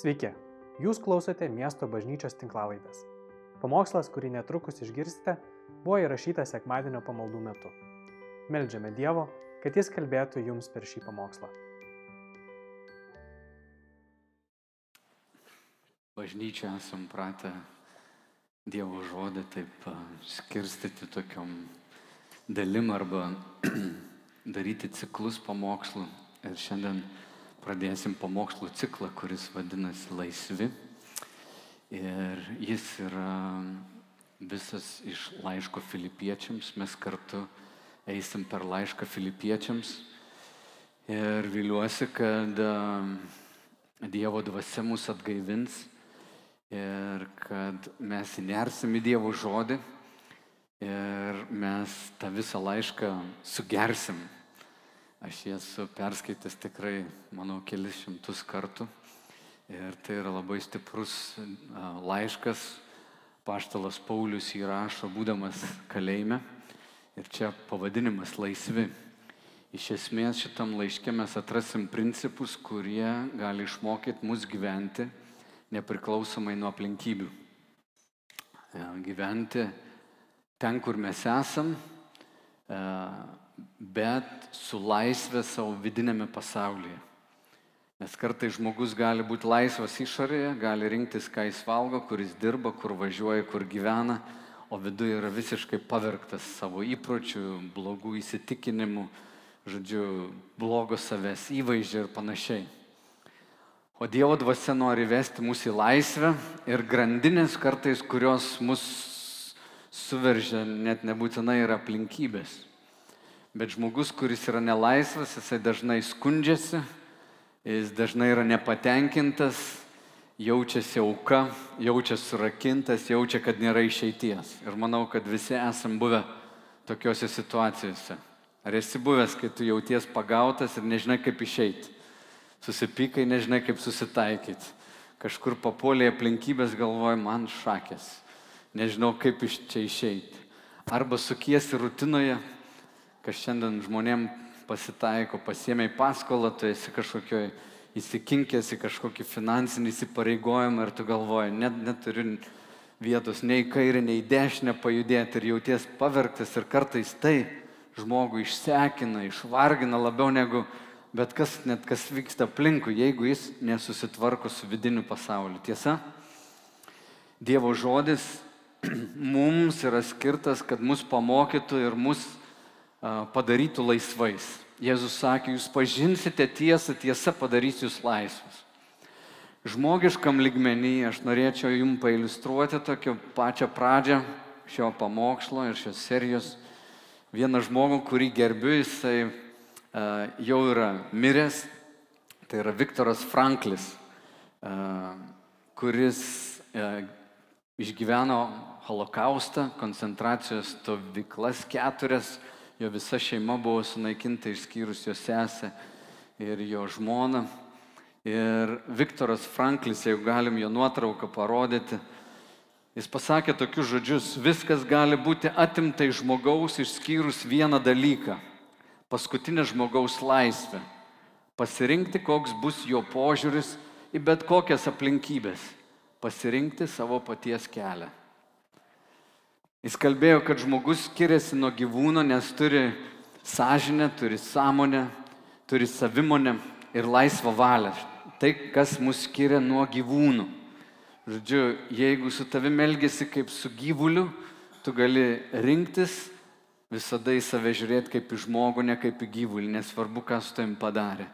Sveiki, jūs klausote miesto bažnyčios tinklavaitės. Pamokslas, kurį netrukus išgirsite, buvo įrašytas sekmadienio pamaldų metu. Meldžiame Dievo, kad Jis kalbėtų jums per šį pamokslą. Bažnyčia esam pratę Dievo žodį taip skirstyti tokiom dalim arba daryti ciklus pamokslų. Ir šiandien pradėsim pamokslų ciklą, kuris vadinasi Laisvi. Ir jis yra visas iš laiško filipiečiams. Mes kartu eisim per laišką filipiečiams. Ir viliuosi, kad a, Dievo dvasia mus atgaivins ir kad mes įnersim į Dievo žodį ir mes tą visą laišką sugersim. Aš jį esu perskaitęs tikrai, manau, kelis šimtus kartų. Ir tai yra labai stiprus laiškas. Paštalas Paulius įrašo, būdamas kalėjime. Ir čia pavadinimas laisvi. Iš esmės šitam laiške mes atrasim principus, kurie gali išmokyti mus gyventi nepriklausomai nuo aplinkybių. Gyventi ten, kur mes esam, bet su laisvė savo vidinėme pasaulyje. Nes kartai žmogus gali būti laisvas išorėje, gali rinktis, ką jis valgo, kur jis dirba, kur važiuoja, kur gyvena, o viduje yra visiškai pavergtas savo įpročių, blogų įsitikinimų, žodžiu, blogo savęs įvaizdžio ir panašiai. O Dievo dvasia nori vesti mus į laisvę ir grandinės kartais, kurios mus suveržia, net nebūtinai yra aplinkybės. Bet žmogus, kuris yra nelaisvas, jisai dažnai skundžiasi, jis dažnai yra nepatenkintas, jaučiasi auka, jaučiasi surakintas, jaučia, kad nėra išeities. Ir manau, kad visi esam buvę tokiuose situacijose. Ar esi buvęs, kai tu jauties pagautas ir nežinai, kaip išeiti? Susipykai, nežinai, kaip susitaikyti. Kažkur papuolė aplinkybės galvoj, man šakės. Nežinau, kaip iš čia išeiti. Arba sukiesi rutinoje, kas šiandien žmonėm pasitaiko, pasiemiai paskolą, tu esi kažkokioj įsikinkęs į kažkokį finansinį įsipareigojimą ir tu galvoji, net neturi vietos nei kairę, nei dešinę pajudėti ir jauties pavergtas ir kartais tai žmogų išsekina, išvargina labiau negu bet kas, net kas vyksta aplinkui, jeigu jis nesusitvarko su vidiniu pasauliu. Tiesa, Dievo žodis mums yra skirtas, kad mus pamokytų ir mus padarytų laisvais. Jėzus sakė, jūs pažinsite tiesą, tiesa padarys jūs laisvus. Žmogiškam ligmenį aš norėčiau jums pailustruoti tokią pačią pradžią šio pamokslo ir šios serijos. Vieną žmogų, kurį gerbiu, jisai uh, jau yra miręs, tai yra Viktoras Franklis, uh, kuris uh, išgyveno holokaustą, koncentracijos stovyklas keturias, jo visa šeima buvo sunaikinta išskyrus jo sesę ir jo žmoną. Ir Viktoras Franklis, jeigu galim jo nuotrauką parodyti, jis pasakė tokius žodžius, viskas gali būti atimta iš žmogaus išskyrus vieną dalyką - paskutinę žmogaus laisvę. Pasirinkti, koks bus jo požiūris į bet kokias aplinkybės. Pasirinkti savo paties kelią. Jis kalbėjo, kad žmogus skiriasi nuo gyvūno, nes turi sąžinę, turi sąmonę, turi savimonę ir laisvą valią. Tai, kas mus skiria nuo gyvūnų. Žodžiu, jeigu su tavimi elgesi kaip su gyvuliu, tu gali rinktis visada į save žiūrėti kaip į žmogų, ne kaip į gyvulį, nesvarbu, kas su tavim padarė.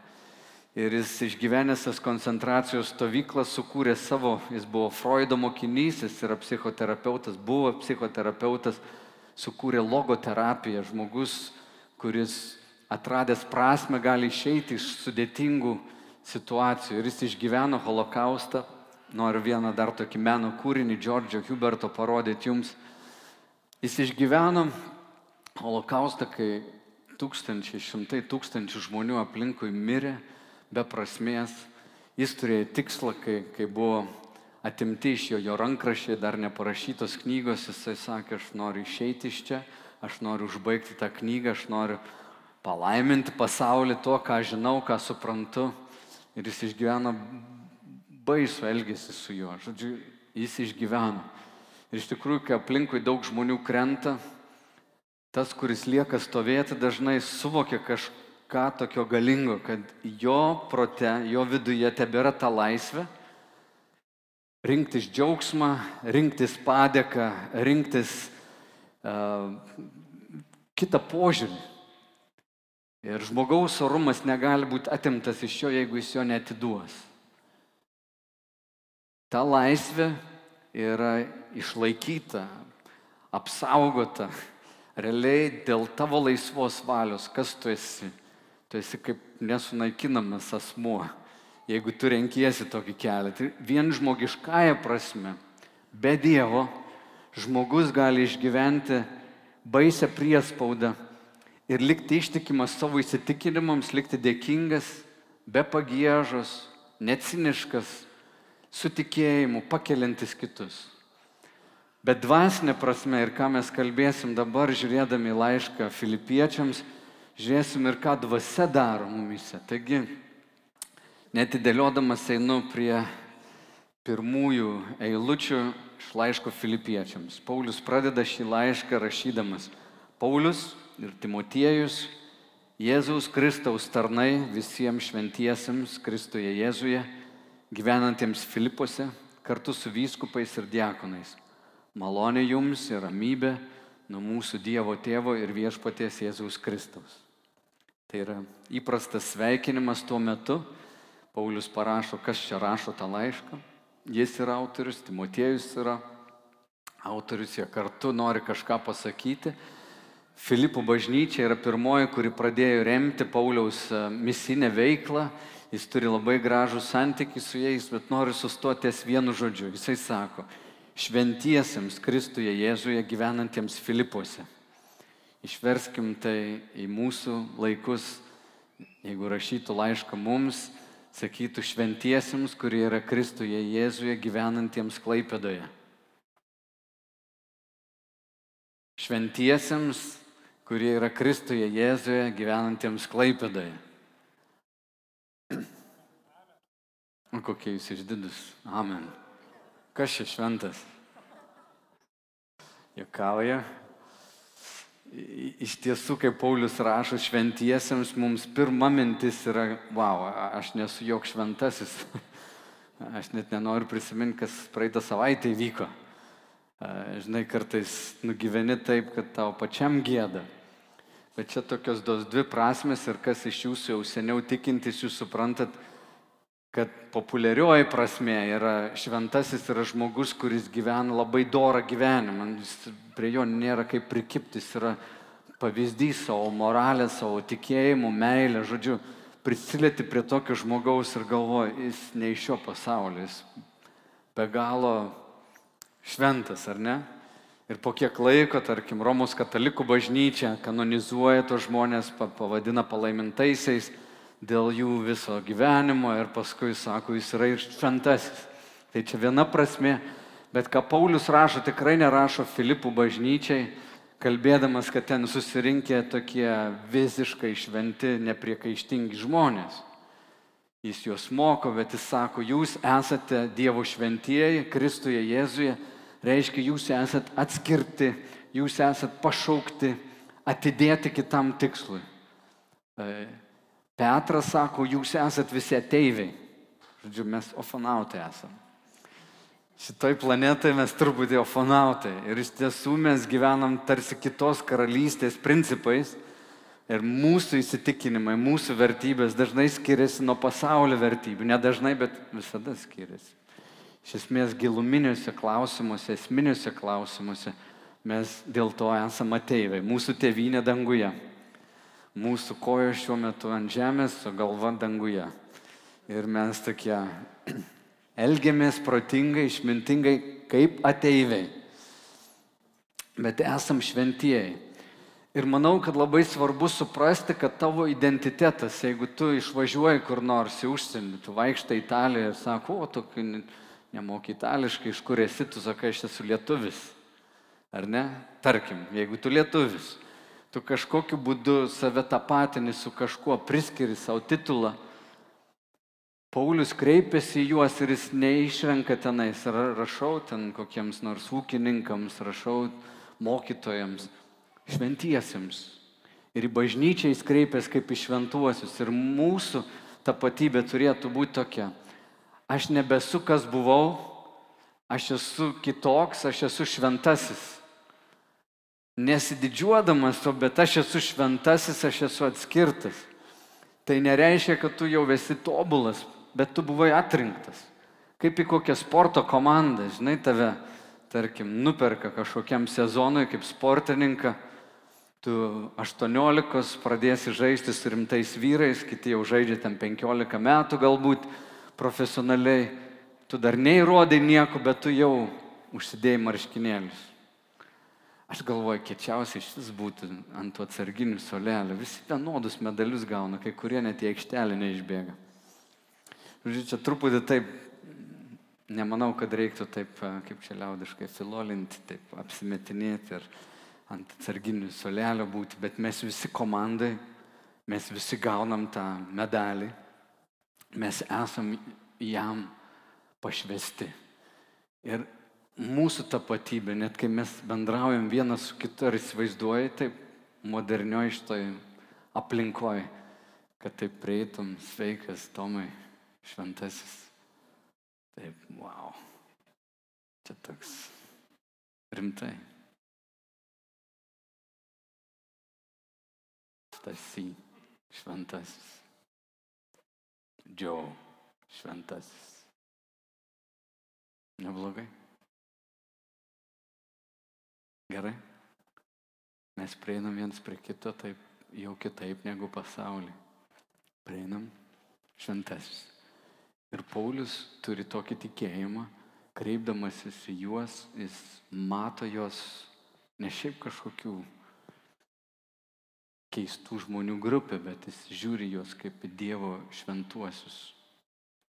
Ir jis išgyvenęs tas koncentracijos stovyklas sukūrė savo, jis buvo Freudo mokinys, jis yra psichoterapeutas, buvo psichoterapeutas, sukūrė logoterapiją, žmogus, kuris atradęs prasme gali išeiti iš sudėtingų situacijų. Ir jis išgyveno holokaustą. Noriu vieną dar tokį meno kūrinį Džordžio Huberto parodyti jums. Jis išgyveno holokaustą, kai tūkstančiai, šimtai tūkstančių žmonių aplinkui mirė be prasmės. Jis turėjo tikslą, kai, kai buvo atimti iš jo, jo rankrašiai, dar neparašytos knygos, jisai sakė, aš noriu išeiti iš čia, aš noriu užbaigti tą knygą, aš noriu palaiminti pasaulį tuo, ką žinau, ką suprantu. Ir jis išgyveno baisų elgesi su juo. Žodžiu, jis išgyveno. Ir iš tikrųjų, kai aplinkui daug žmonių krenta, tas, kuris lieka stovėti, dažnai suvokia kažką tokio galingo, kad jo prote, jo viduje tebėra ta laisvė rinktis džiaugsmą, rinktis padėką, rinktis uh, kitą požiūrį. Ir žmogaus orumas negali būti atimtas iš jo, jeigu jis jo netiduos. Ta laisvė yra išlaikyta, apsaugota, realiai dėl tavo laisvos valios, kas tu esi. Tu esi kaip nesunaikinamas asmuo jeigu tu renkiesi tokį kelią. Tai vien žmogiškąją prasme, be Dievo, žmogus gali išgyventi baisę priespaudą ir likti ištikimas savo įsitikinimams, likti dėkingas, be pagėžos, neciniškas, su tikėjimu, pakelintis kitus. Bet dvasinė prasme ir ką mes kalbėsim dabar, žiūrėdami laišką filipiečiams, žiūrėsim ir ką dvasia daro mumise. Taigi, Netidėliodamas einu prie pirmųjų eilučių iš laiško filipiečiams. Paulius pradeda šį laišką rašydamas. Paulius ir Timotiejus, Jėzaus Kristaus tarnai visiems šventiesiems Kristuje Jėzuje, gyvenantiems Filipuose, kartu su vyskupais ir diakonais. Malonė jums ir ramybė nuo mūsų Dievo tėvo ir viešpaties Jėzaus Kristaus. Tai yra įprastas sveikinimas tuo metu, Paulius parašo, kas čia rašo tą laišką. Jis yra autorius, Timotiejus yra autorius, jie kartu nori kažką pasakyti. Filipų bažnyčia yra pirmoji, kuri pradėjo remti Pauliaus e, misinę veiklą. Jis turi labai gražų santykį su jais, bet nori sustoti ties vienu žodžiu. Jisai sako, šventiesiems Kristuje Jėzuje gyvenantiems Filipuose. Išverskim tai į mūsų laikus, jeigu rašytų laišką mums, sakytų šventiesiems, kurie yra Kristuje Jėzuje gyvenantiems Klaipėdoje. Šventiesiems, kurie yra Kristuje Jėzuje gyvenantiems Klaipėdoje. O kokie jūs išdidus. Amen. Kas čia šventas? Jokauja. Iš tiesų, kaip Paulius rašo šventiesiems, mums pirma mintis yra, wow, aš nesu jok šventasis. Aš net nenoriu prisiminti, kas praeitą savaitę įvyko. Žinai, kartais nugyveni taip, kad tau pačiam gėda. Bet čia tokios dos dvi prasmes ir kas iš jūsų jau seniau tikintis, jūs suprantat, kad populiarioji prasme yra šventasis yra žmogus, kuris gyvena labai dorą gyvenimą. Jis prie jo nėra kaip prikiptis, yra pavyzdys savo moralę, savo tikėjimų, meilę, žodžiu, prisilieti prie tokio žmogaus ir galvoji, jis ne iš šio pasaulio, jis be galo šventas, ar ne? Ir po kiek laiko, tarkim, Romos katalikų bažnyčia kanonizuoja tos žmonės, pavadina palaimintaisiais dėl jų viso gyvenimo ir paskui sako, jis yra ir šventasis. Tai čia viena prasme, Bet ką Paulius rašo, tikrai nerašo Filipų bažnyčiai, kalbėdamas, kad ten susirinkė tokie visiškai šventi, nepriekaištingi žmonės. Jis juos moko, bet jis sako, jūs esate Dievo šventieji, Kristuje Jėzuje, reiškia, jūs esate atskirti, jūs esate pašaukti, atidėti kitam tikslui. Petras sako, jūs esate visi ateiviai. Žodžiu, mes ofanautai esame. Šitoj planetoje mes truputį ofonautai ir iš tiesų mes gyvenam tarsi kitos karalystės principais ir mūsų įsitikinimai, mūsų vertybės dažnai skiriasi nuo pasaulio vertybių. Ne dažnai, bet visada skiriasi. Iš esmės giluminiuose klausimuose, esminiuose klausimuose mes dėl to esame ateiviai. Mūsų tėvynė danguje. Mūsų koja šiuo metu ant žemės, o galva danguje. Ir mes tokie elgiamės protingai, išmintingai, kaip ateiviai. Bet esam šventieji. Ir manau, kad labai svarbu suprasti, kad tavo identitetas, jeigu tu išvažiuoji kur nors į užsienį, tu vaikštai Italijoje ir sako, o tu nemoki itališkai, iš kur esi, tu sakai, aš esu lietuvis. Ar ne? Tarkim, jeigu tu lietuvis, tu kažkokiu būdu save tapatini su kažkuo, priskiri savo titulą, Paulius kreipiasi į juos ir jis neišrenka tenais, rašau ten kokiems nors ūkininkams, rašau mokytojams, šventiesiems. Ir į bažnyčią jis kreipiasi kaip į šventuosius. Ir mūsų tapatybė turėtų būti tokia. Aš nebesu, kas buvau, aš esu kitoks, aš esu šventasis. Nesididžiuodamas to, bet aš esu šventasis, aš esu atskirtas. Tai nereiškia, kad tu jau esi tobulas, bet tu buvai atrinktas. Kaip į kokią sporto komandą, žinai, tave, tarkim, nuperka kažkokiam sezonui kaip sportininką, tu 18 pradėsi žaisti su rimtais vyrais, kiti jau žaidžia ten 15 metų galbūt profesionaliai, tu dar neįrodai nieko, bet tu jau užsidėjai marškinėlius. Aš galvoju, kečiausiai šis būtų ant tų atsarginių solelio. Visi vienodus medalius gauna, kai kurie net į aikštelę neišbėga. Žodžiu, čia truputį taip, nemanau, kad reiktų taip, kaip čia liaudiškai, filolinti, taip apsimetinėti ir ant atsarginių solelio būti, bet mes visi komandai, mes visi gaunam tą medalį, mes esam jam pašvesti. Ir mūsų tapatybė, net kai mes bendraujam vienas su kitu, ar įsivaizduoji taip modernioji šitoj aplinkoje, kad taip prieitum, sveikas Tomai, šventasis. Taip, wow. Čia toks rimtai. Stasy, šventasis. Džiau, šventasis. Neblogai. Gerai. Mes prieinam viens prie kito taip, jau kitaip negu pasaulį. Prieinam šventasis. Ir Paulius turi tokį tikėjimą, kreipdamasis į juos, jis mato juos ne šiaip kažkokių keistų žmonių grupė, bet jis žiūri juos kaip į Dievo šventuosius.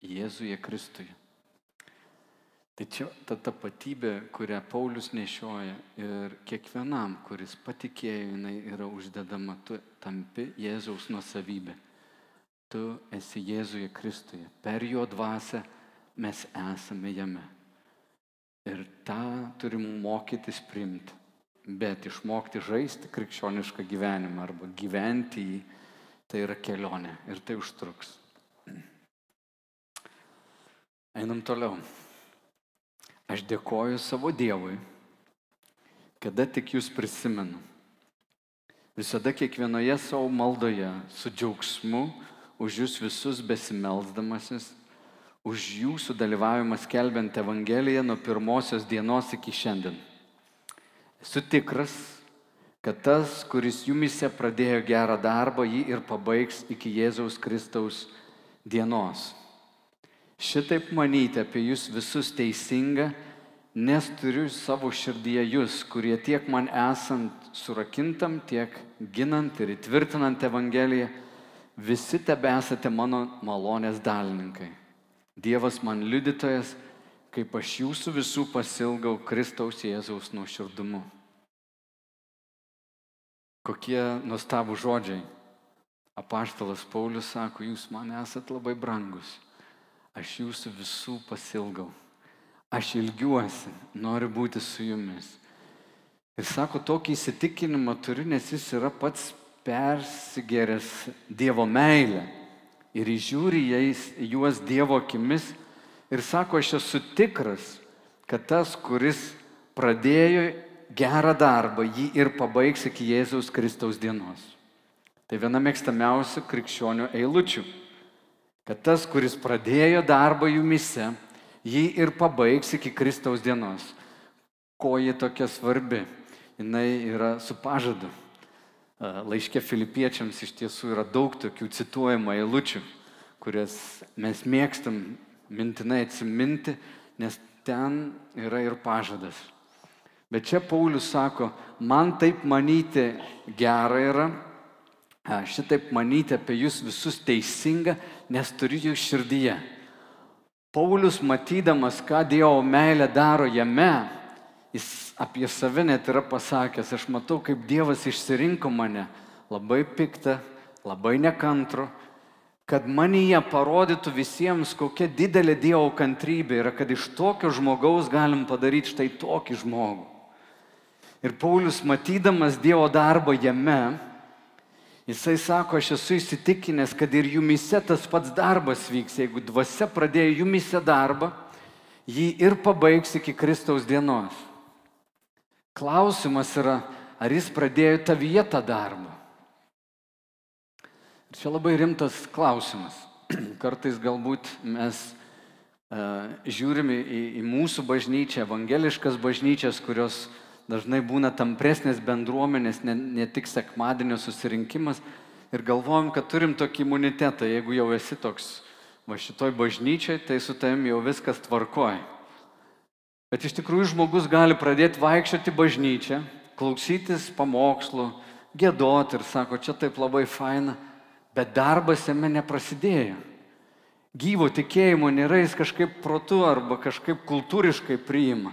Jėzuje Kristuje. Tai čia ta tapatybė, kurią Paulius nešioja ir kiekvienam, kuris patikėjo, jinai yra uždedama, tu tampi Jėzaus nuosavybė tu esi Jėzuje Kristuje. Per jo dvasę mes esame jame. Ir tą turim mokytis primti. Bet išmokti žaisti krikščionišką gyvenimą arba gyventi jį, tai yra kelionė ir tai užtruks. Einam toliau. Aš dėkoju savo Dievui, kada tik jūs prisimenu. Visada kiekvienoje savo maldoje su džiaugsmu už jūs visus besimelzdamasis, už jūsų dalyvavimą skelbiant Evangeliją nuo pirmosios dienos iki šiandien. Esu tikras, kad tas, kuris jumise pradėjo gerą darbą, jį ir pabaigs iki Jėzaus Kristaus dienos. Šitaip manyti apie jūs visus teisinga, nes turiu savo širdyje jūs, kurie tiek man esant surakintam, tiek ginant ir įtvirtinant Evangeliją, visi tebe esate mano malonės dalininkai. Dievas man liudytojas, kaip aš jūsų visų pasilgau Kristaus Jėzaus nuoširdumu. Kokie nuostabų žodžiai. Apaštalas Paulius sako, jūs man esat labai brangus. Aš jūsų visų pasilgau. Aš ilgiuosi, noriu būti su jumis. Ir sako, tokį įsitikinimą turiu, nes jis yra pats persigeręs Dievo meilę ir įžiūri jais, juos Dievo akimis ir sako, aš esu tikras, kad tas, kuris pradėjo gerą darbą, jį ir pabaigs iki Jėzaus Kristaus dienos. Tai viena mėgstamiausių krikščionių eilučių. Kad tas, kuris pradėjo darbą jumise, jį ir pabaigs iki Kristaus dienos. Ko ji tokia svarbi? Jis yra su pažadu laiškė filipiečiams iš tiesų yra daug tokių cituojama eilučių, kurias mes mėgstam mintinai atsiminti, nes ten yra ir pažadas. Bet čia Paulius sako, man taip manyti gera yra, šitaip manyti apie jūs visus teisinga, nes turiu jų širdyje. Paulius matydamas, ką Dievo meilė daro jame, jis apie save net yra pasakęs, aš matau, kaip Dievas išsirinko mane labai piktą, labai nekantru, kad manyje parodytų visiems, kokia didelė Dievo kantrybė yra, kad iš tokio žmogaus galim padaryti štai tokį žmogų. Ir Paulius, matydamas Dievo darbą jame, jisai sako, aš esu įsitikinęs, kad ir jumise tas pats darbas vyks. Jeigu dvasia pradėjo jumise darbą, jį ir pabaigs iki Kristaus dienos. Klausimas yra, ar jis pradėjo tą darbą. Ir čia labai rimtas klausimas. Kartais galbūt mes uh, žiūrime į, į mūsų bažnyčią, evangeliškas bažnyčias, kurios dažnai būna tampresnės bendruomenės, ne, ne tik sekmadienio susirinkimas, ir galvojam, kad turim tokį imunitetą. Jeigu jau esi toks va šitoj bažnyčiai, tai su tavim jau viskas tvarkoja. Bet iš tikrųjų žmogus gali pradėti vaikščioti bažnyčią, klausytis pamokslų, gėdoti ir sako, čia taip labai faina bet darbas jame neprasidėjo. Gyvo tikėjimo nėra, jis kažkaip protu arba kažkaip kultūriškai priima.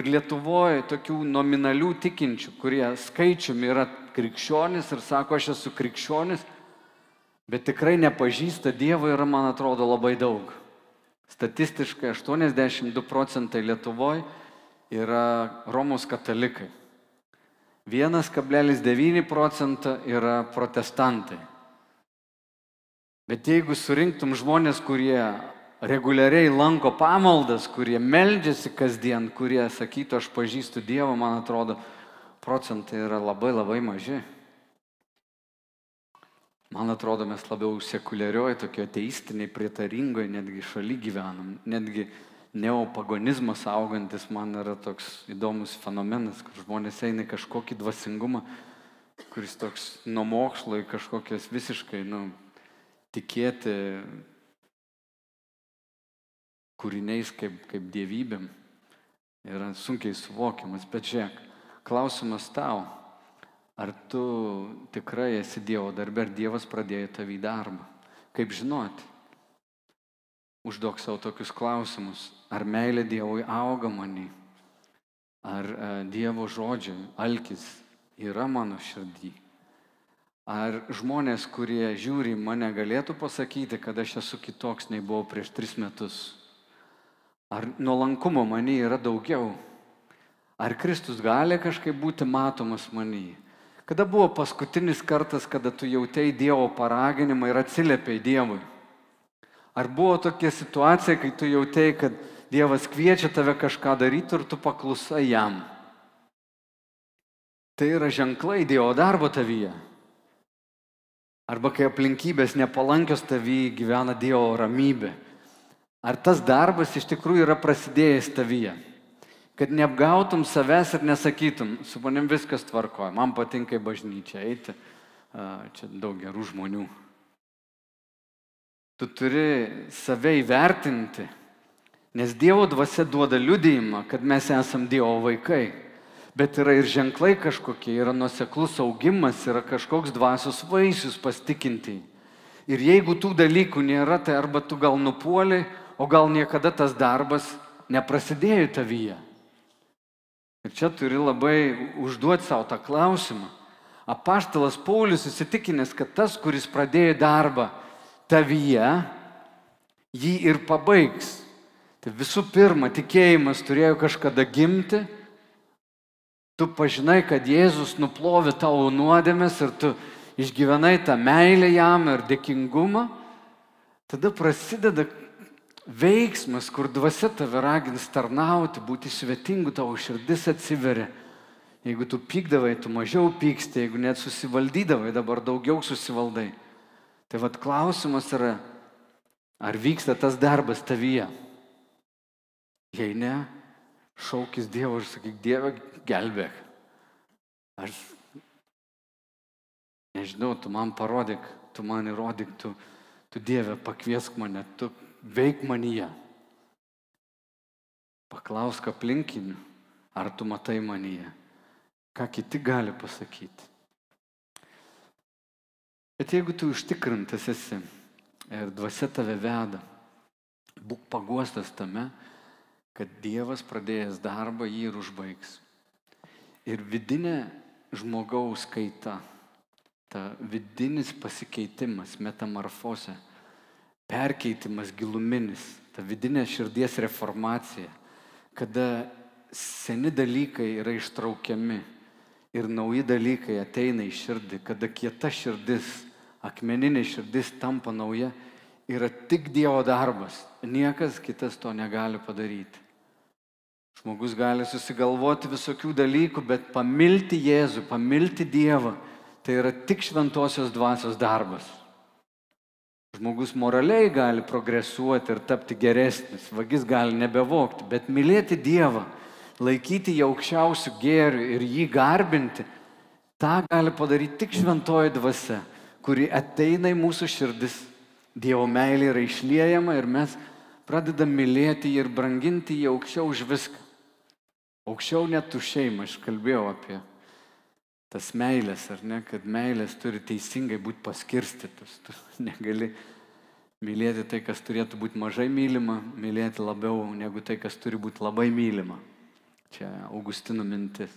Ir Lietuvoje tokių nominalių tikinčių, kurie skaičiumi yra krikščionis ir sako, aš esu krikščionis, bet tikrai nepažįsta Dievo yra, man atrodo, labai daug. Statistiškai 82 procentai Lietuvoje yra Romos katalikai. 1,9 procentą yra protestantai. Bet jeigu surinktum žmonės, kurie reguliariai lanko pamaldas, kurie meldžiasi kasdien, kurie sakytų, aš pažįstu Dievą, man atrodo, procentai yra labai labai maži. Man atrodo, mes labiau sekuliarioji, tokio ateistiniai, prietaringoje, netgi šaly gyvenam. Netgi neopagonizmas augantis man yra toks įdomus fenomenas, kur žmonės eina kažkokį dvasingumą, kuris toks nuo mokslo į kažkokias visiškai, nu, tikėti kūriniais kaip, kaip dievybėm yra sunkiai suvokiamas. Bet žiūrėk, klausimas tau, ar tu tikrai esi Dievo darbė, ar Dievas pradėjo tavį darbą? Kaip žinoti? Užduok savo tokius klausimus. Ar meilė Dievui auga manį? Ar e, Dievo žodžiai, alkis yra mano širdį? Ar žmonės, kurie žiūri mane, galėtų pasakyti, kad aš esu kitoks nei buvau prieš tris metus? Ar nuolankumo manį yra daugiau? Ar Kristus gali kažkaip būti matomas manį? Kada buvo paskutinis kartas, kada tu jautėjai Dievo paraginimą ir atsiliepiai Dievui? Ar buvo tokia situacija, kai tu jautėjai, kad Dievas kviečia tave kažką daryti ir tu paklusai jam? Tai yra ženklai Dievo darbo tavyje. Arba kai aplinkybės nepalankios tavy gyvena Dievo ramybė. Ar tas darbas iš tikrųjų yra prasidėjęs tavyje? Kad neapgautum savęs ir nesakytum, su manim viskas tvarkoja, man patinka į bažnyčią eiti, čia daug gerų žmonių. Tu turi save įvertinti, nes Dievo dvasia duoda liudėjimą, kad mes esam Dievo vaikai bet yra ir ženklai kažkokie, yra nuseklus augimas, yra kažkoks dvasios vaisius pastikinti. Ir jeigu tų dalykų nėra, tai arba tu gal nupuoliai, o gal niekada tas darbas neprasidėjo tavyje. Ir čia turi labai užduoti savo tą klausimą. Apaštalas Paulius įsitikinęs, kad tas, kuris pradėjo darbą tavyje, jį ir pabaigs. Tai visų pirma, tikėjimas turėjo kažkada gimti, tu pažinai, kad Jėzus nuplovi tavo nuodėmės ir tu išgyvenai tą meilę jam ir dėkingumą, tada prasideda veiksmas, kur dvasia tave ragins tarnauti, būti svetingu, tavo širdis atsiveria. Jeigu tu pykdavai, tu mažiau pyksti, jeigu net susivaldydavai, dabar daugiau susivaldai. Tai vad klausimas yra, ar vyksta tas darbas tavyje. Jei ne, šaukis Dievo ir sakyk, Dieve, gelbėk. Aš nežinau, tu man parodyk, tu man įrodyk, tu, tu Dieve pakviesk mane, tu veik manyje. Paklausk aplinkinių, ar tu matai manyje, ką kiti gali pasakyti. Bet jeigu tu užtikrintas esi ir dvasia tave veda, būk paguostas tame, kad Dievas pradėjęs darbą jį ir užbaigs. Ir vidinė žmogaus kaita, ta vidinis pasikeitimas, metamorfose, perkeitimas giluminis, ta vidinė širdies reformacija, kada seni dalykai yra ištraukiami ir nauji dalykai ateina į širdį, kada kieta širdis, akmeninė širdis tampa nauja, yra tik Dievo darbas. Niekas kitas to negali padaryti. Žmogus gali susigalvoti visokių dalykų, bet pamilti Jėzų, pamilti Dievą, tai yra tik šventosios dvasios darbas. Žmogus moraliai gali progresuoti ir tapti geresnis, vagis gali nebevokti, bet mylėti Dievą, laikyti jį aukščiausių gėrių ir jį garbinti, tą gali padaryti tik šventoji dvasia, kuri ateina į mūsų širdis. Dievo meilė yra išliejama ir mes pradedam mylėti jį ir branginti jį aukščiau už viską. Aukščiau net už šeimą, aš kalbėjau apie tas meilės, ar ne, kad meilės turi teisingai būti paskirstytos. Tu negali mylėti tai, kas turėtų būti mažai mylima, mylėti labiau negu tai, kas turi būti labai mylima. Čia Augustino mintis.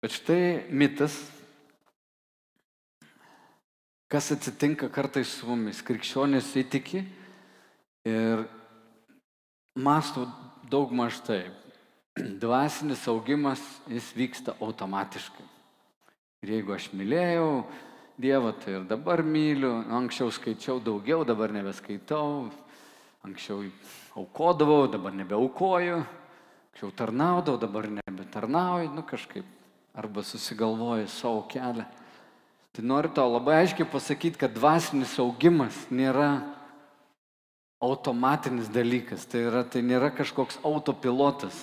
Bet štai mitas, kas atsitinka kartais su mumis. Krikščionys įtiki ir mastų daug maž taip. Dvasinis augimas, jis vyksta automatiškai. Ir jeigu aš mylėjau Dievą, tai ir dabar myliu. Anksčiau skaičiau daugiau, dabar nebeskaitau. Anksčiau aukodavau, dabar nebeaukoju. Anksčiau tarnaudavau, dabar nebetarnauju. Nu kažkaip. Arba susigalvoju savo kelią. Tai noriu tau labai aiškiai pasakyti, kad dvasinis augimas nėra automatinis dalykas, tai, yra, tai nėra kažkoks autopilotas.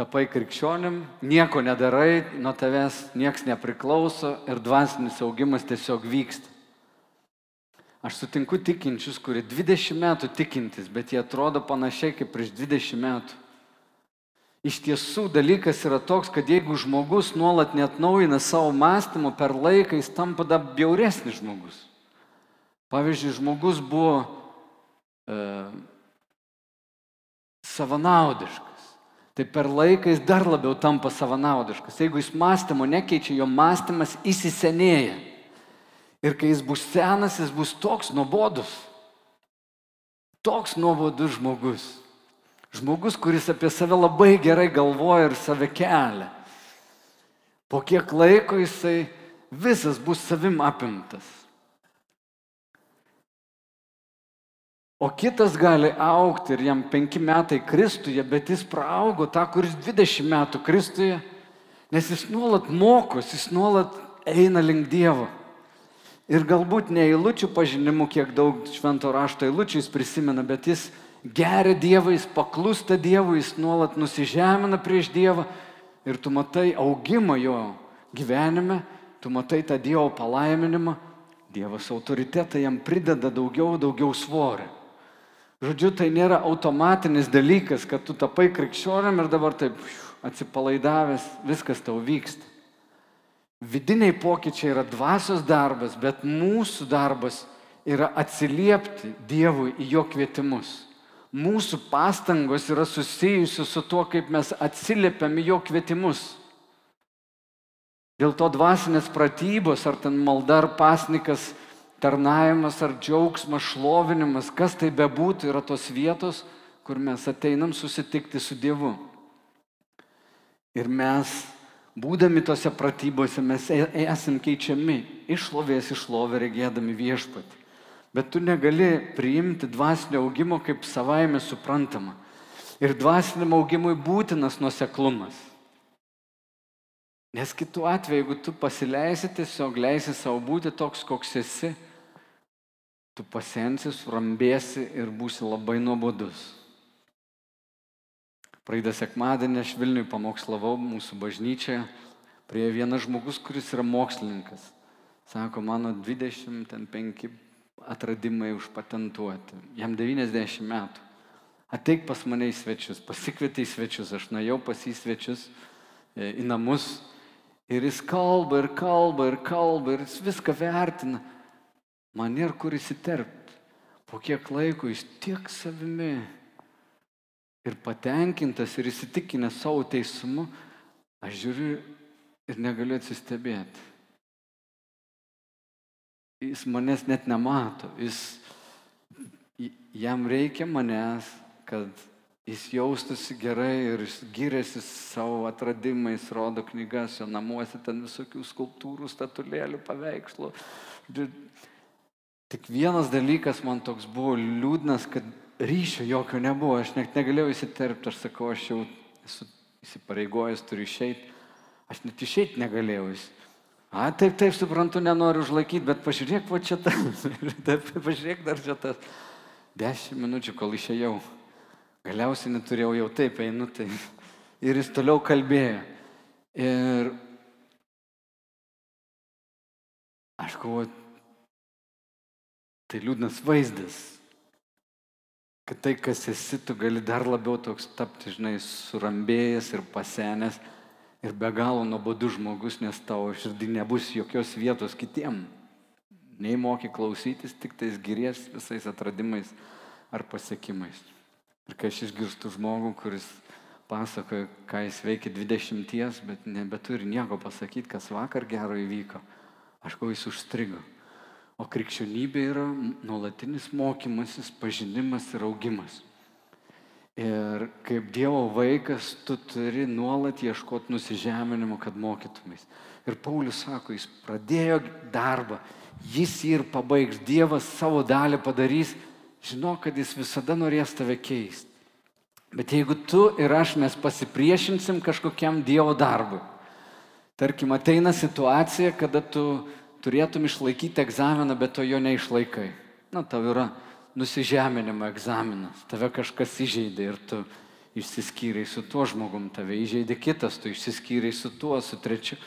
Tapai krikščionim, nieko nedarai, nuo tavęs nieks nepriklauso ir dvasinis augimas tiesiog vyksta. Aš sutinku tikinčius, kurie 20 metų tikintis, bet jie atrodo panašiai kaip prieš 20 metų. Iš tiesų dalykas yra toks, kad jeigu žmogus nuolat net naujina savo mąstymą per laiką, jis tampa dar bjauresnis žmogus. Pavyzdžiui, žmogus buvo e, savanaudiškas. Tai per laiką jis dar labiau tampa savanaudiškas. Jeigu jis mąstymo nekeičia, jo mąstymas įsisenėja. Ir kai jis bus senas, jis bus toks nuobodus. Toks nuobodus žmogus. Žmogus, kuris apie save labai gerai galvoja ir save kelia. Po kiek laiko jisai visas bus savim apimtas. O kitas gali aukti ir jam penki metai Kristuje, bet jis praaugo tą, kuris 20 metų Kristuje, nes jis nuolat mokos, jis nuolat eina link Dievo. Ir galbūt ne eilučių pažinimu, kiek daug švento rašto eilučių jis prisimena, bet jis geria Dievą, jis paklūsta Dievui, jis nuolat nusižemina prieš Dievą ir tu matai augimą jo gyvenime, tu matai tą Dievo palaiminimą, Dievas autoritetą jam prideda daugiau, daugiau svorio. Žodžiu, tai nėra automatinis dalykas, kad tu tapai krikščioniam ir dabar taip atsipalaidavęs, viskas tau vyksta. Vidiniai pokyčiai yra dvasios darbas, bet mūsų darbas yra atsiliepti Dievui į jo kvietimus. Mūsų pastangos yra susijusios su tuo, kaip mes atsiliepiam į jo kvietimus. Dėl to dvasinės pratybos, ar ten malda ar pasnikas, tarnavimas ar džiaugsmas, šlovinimas, kas tai bebūtų, yra tos vietos, kur mes ateinam susitikti su Dievu. Ir mes, būdami tose pratybose, mes e, esam keičiami išlovės išlovė regėdami viešpatį. Bet tu negali priimti dvasinio augimo kaip savaime suprantama. Ir dvasiniam augimui būtinas nuseklumas. Nes kitu atveju, jeigu tu pasileisi, tiesiog leisi savo būti toks, koks esi, tu pasensi, surambėsi ir būsi labai nuobodus. Praeitą sekmadienį aš Vilniui pamokslavau mūsų bažnyčioje, prie vienas žmogus, kuris yra mokslininkas. Sako, mano 25 atradimai užpatentuoti. Jam 90 metų. Ateik pas mane į svečius, pasikvietė į svečius, aš nuėjau pas į svečius e, į namus ir jis kalba ir kalba ir kalba ir jis viską vertina. Man nėra kur įsiterpti. Po kiek laiko jis tiek savimi ir patenkintas ir įsitikinęs savo teisumu, aš žiūriu ir negaliu atsistebėti. jis manęs net nemato. Jis, jam reikia manęs, kad jis jaustųsi gerai ir giriasi savo atradimais, rodo knygas, jo namuose ten visokių skulptūrų, statulėlių, paveikslų. Tik vienas dalykas man toks buvo liūdnas, kad ryšio jokio nebuvo, aš net negalėjau įsiterpti, aš sakau, aš jau esu įsipareigojęs, turiu išeiti, aš net išeiti negalėjau. A, taip, taip, suprantu, nenoriu užlaikyti, bet pažiūrėk, va čia tas, taip, pažiūrėk dar čia tas. Dešimt minučių, kol išėjau. Galiausiai neturėjau jau taip, einu tai. Ir jis toliau kalbėjo. Ir aš galvoju, tai liūdnas vaizdas kad tai, kas esi, tu gali dar labiau toks tapti, žinai, surambėjęs ir pasenęs ir be galo nuobodus žmogus, nes tavo širdį nebus jokios vietos kitiem. Nei moki klausytis, tik tais giries visais atradimais ar pasiekimais. Ir kai aš išgirstu žmogų, kuris pasakoja, ką jis veikia 20, bet nebeturi nieko pasakyti, kas vakar gero įvyko, aš galvoju, jis užstrigo. O krikščionybė yra nuolatinis mokymasis, pažinimas ir augimas. Ir kaip Dievo vaikas, tu turi nuolat ieškoti nusižeminimo, kad mokytumės. Ir Paulius sako, jis pradėjo darbą, jis jį ir pabaigs, Dievas savo dalį padarys, žinok, kad jis visada norės tave keisti. Bet jeigu tu ir aš mes pasipriešinsim kažkokiam Dievo darbui, tarkim, ateina situacija, kada tu turėtum išlaikyti egzaminą, bet to jo neišlaikai. Na, tau yra nusižeminimo egzaminas, tave kažkas įžeidė ir tu išsiskyrai su tuo žmogum, tave įžeidė kitas, tu išsiskyrai su tuo, su trečiu.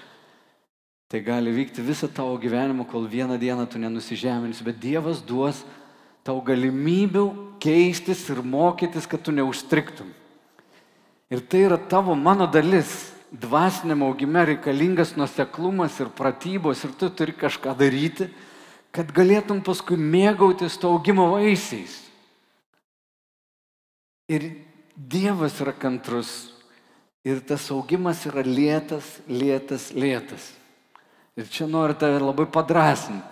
Tai gali vykti visą tavo gyvenimą, kol vieną dieną tu nenusižeminsi, bet Dievas duos tau galimybių keistis ir mokytis, kad tu neužstriktum. Ir tai yra tavo mano dalis dvasiniam augime reikalingas nuseklumas ir pratybos ir tu turi kažką daryti, kad galėtum paskui mėgautis to augimo vaisiais. Ir Dievas yra kantrus ir tas augimas yra lėtas, lėtas, lėtas. Ir čia noriu tave labai padrasinti.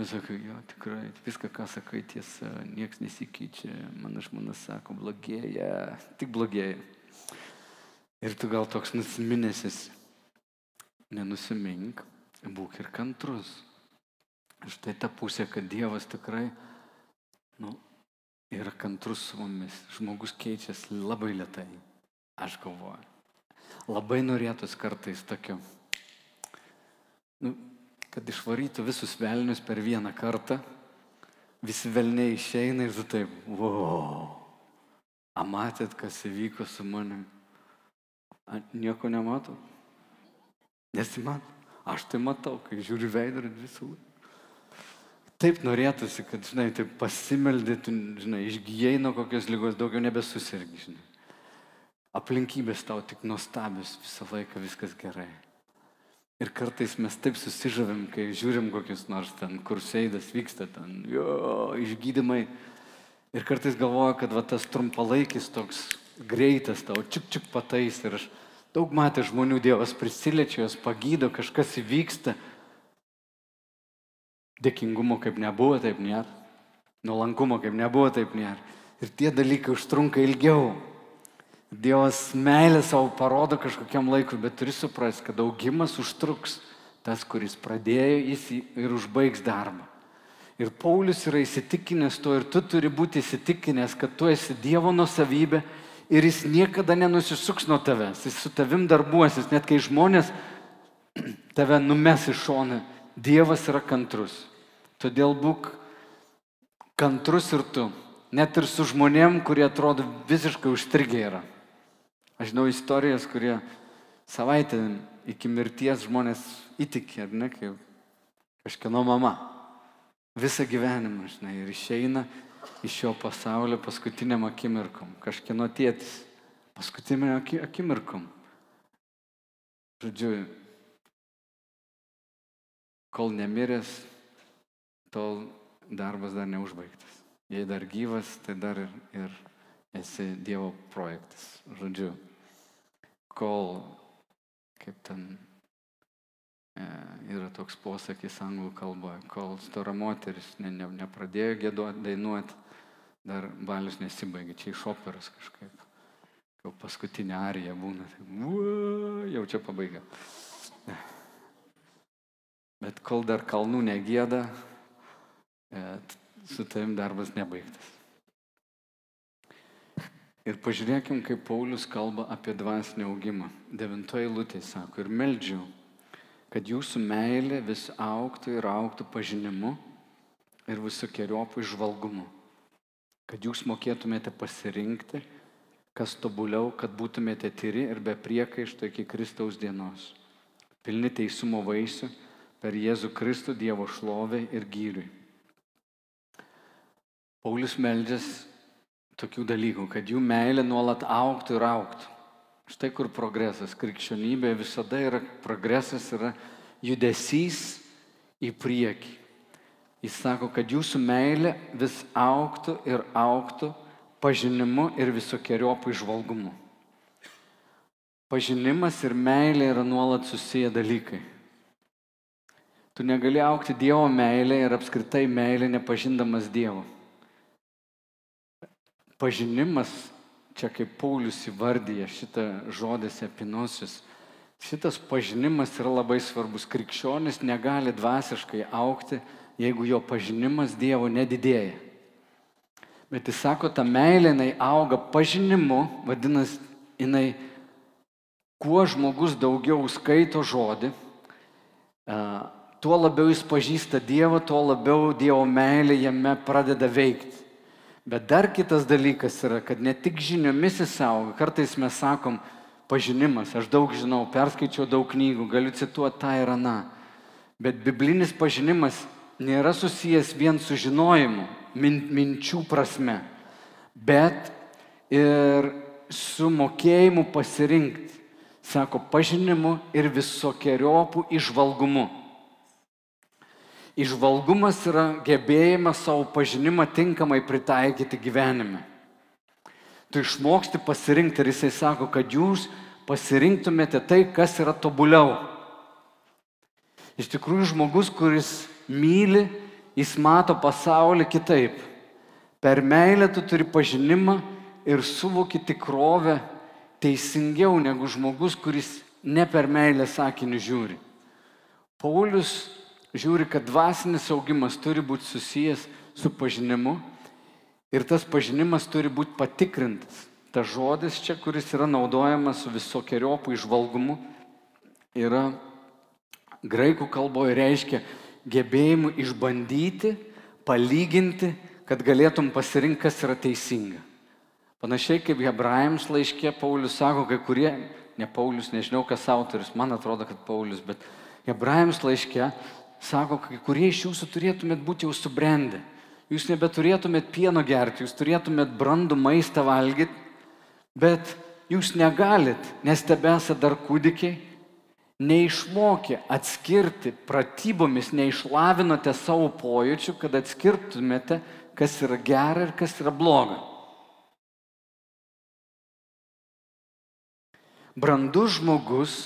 Aš sakau, jo, tikrai, viską, ką sakai, tiesa, niekas nesikeičia, mano žmona sako, blogėja, tik blogėja. Ir tu gal toks nusiminęsis, nenusimink, būk ir kantrus. Štai ta pusė, kad Dievas tikrai nu, yra kantrus su mumis. Žmogus keičiasi labai lietai, aš galvoju. Labai norėtus kartais tokio, nu, kad išvarytų visus velnius per vieną kartą, visi velniai išeina ir tu taip, wow, amatėt, kas įvyko su manim nieko nematau. Nesimato. Aš tai matau, kai žiūri veidrodį visų. Taip norėtųsi, kad, žinai, taip pasimeldėtų, žinai, išgyjai nuo kokios lygos, daugiau nebesusirgi, žinai. Aplinkybės tau tik nuostabius, visą laiką viskas gerai. Ir kartais mes taip susižavim, kai žiūrim kokius nors ten kurseidas vyksta, ten jo, išgydymai. Ir kartais galvoju, kad va tas trumpalaikis toks greitas tau, čiuk čiuk patais ir aš daug matė žmonių, Dievas prisiliečia, jos pagydo, kažkas įvyksta. Dėkingumo kaip nebuvo, taip nėra. Nuolankumo kaip nebuvo, taip nėra. Ir tie dalykai užtrunka ilgiau. Dievas meilę savo parodo kažkokiam laikui, bet turi suprasti, kad augimas užtruks. Tas, kuris pradėjo, jis ir užbaigs darbą. Ir Paulius yra įsitikinęs to ir tu turi būti įsitikinęs, kad tu esi Dievo nusavybė ir jis niekada nenusisuks nuo tavęs, jis su tavim darbuosis, net kai žmonės tave numes į šoną. Dievas yra kantrus. Todėl būk kantrus ir tu, net ir su žmonėm, kurie atrodo visiškai užstrigę yra. Aš žinau istorijas, kurie savaitę iki mirties žmonės įtikė, ar ne, kaip kažkieno mama. Visą gyvenimą, žinai, ir išeina iš šio pasaulio paskutiniam akimirkom, kažkieno tėtis, paskutiniam akimirkom. Žodžiu, kol nemiręs, tol darbas dar neužbaigtas. Jei dar gyvas, tai dar ir, ir esi Dievo projektas. Žodžiu, kol, kaip ten yra toks posakis anglų kalboje, kol stora moteris ne, ne, nepradėjo gėduoti, dainuoti, dar balius nesibaigė, čia iš operos kažkaip. Jau paskutinė arija būna, tai, uo, jau čia pabaiga. Bet kol dar kalnų negėda, e, su tavim darbas nebaigtas. Ir pažiūrėkim, kaip Paulius kalba apie dvasinį augimą. Devintoji lūtė sako, ir meldžiu, kad jūsų meilė vis auktų ir auktų pažinimu ir visokiojopų išvalgumu. Kad jūs mokėtumėte pasirinkti, kas tobuliau, kad būtumėte tyri ir be priekaišto iki Kristaus dienos. Pilni teisumo vaisių per Jėzų Kristų Dievo šlovę ir gyriui. Paulius meldžias tokių dalykų, kad jų meilė nuolat auktų ir auktų. Štai kur progresas. Krikščionybė visada yra progresas, yra judesys į priekį. Jis sako, kad jūsų meilė vis auktų ir auktų pažinimu ir visokiojopų išvalgumu. Pažinimas ir meilė yra nuolat susiję dalykai. Tu negali aukti Dievo meilė ir apskritai meilė nepažindamas Dievo. Pažinimas čia kaip Paulius įvardyja šitą žodis epinosius, šitas pažinimas yra labai svarbus. Krikščionis negali dvasiškai aukti, jeigu jo pažinimas Dievo nedidėja. Bet jis sako, ta meilė jinai auga pažinimu, vadinasi, jinai, kuo žmogus daugiau skaito žodį, tuo labiau jis pažįsta Dievą, tuo labiau Dievo meilė jame pradeda veikti. Bet dar kitas dalykas yra, kad ne tik žiniomis jis auga, kartais mes sakom pažinimas, aš daug žinau, perskaičiau daug knygų, galiu cituoti tą ir aną. Bet biblinis pažinimas nėra susijęs vien su žinojimu, min, minčių prasme, bet ir su mokėjimu pasirinkti, sako, pažinimu ir visokiojopų išvalgumu. Išvalgumas yra gebėjimas savo pažinimą tinkamai pritaikyti gyvenime. Tu išmoksti pasirinkti ir jisai sako, kad jūs pasirinktumėte tai, kas yra tobuliau. Iš tikrųjų, žmogus, kuris myli, jis mato pasaulį kitaip. Per meilę tu turi pažinimą ir suvoki tikrovę teisingiau negu žmogus, kuris ne per meilę sakinių žiūri. Paulius žiūri, kad dvasinis augimas turi būti susijęs su pažinimu ir tas pažinimas turi būti patikrintas. Ta žodis čia, kuris yra naudojamas su visokiojopų išvalgumu, yra graikų kalboje reiškia gebėjimu išbandyti, palyginti, kad galėtum pasirinkti, kas yra teisinga. Panašiai kaip hebrajams laiškė Paulius sako, kai kurie, ne Paulius, nežinau kas autoris, man atrodo, kad Paulius, bet hebrajams laiškė sako, kai kurie iš jūsų turėtumėt būti jau subrendę. Jūs nebeturėtumėt pieno gerti, jūs turėtumėt brandų maistą valgyti, bet jūs negalit, nes tebesate dar kūdikiai, neišmokė atskirti pratybomis, neišlavinote savo pojūčių, kad atskirtumėte, kas yra gera ir kas yra bloga. Brandus žmogus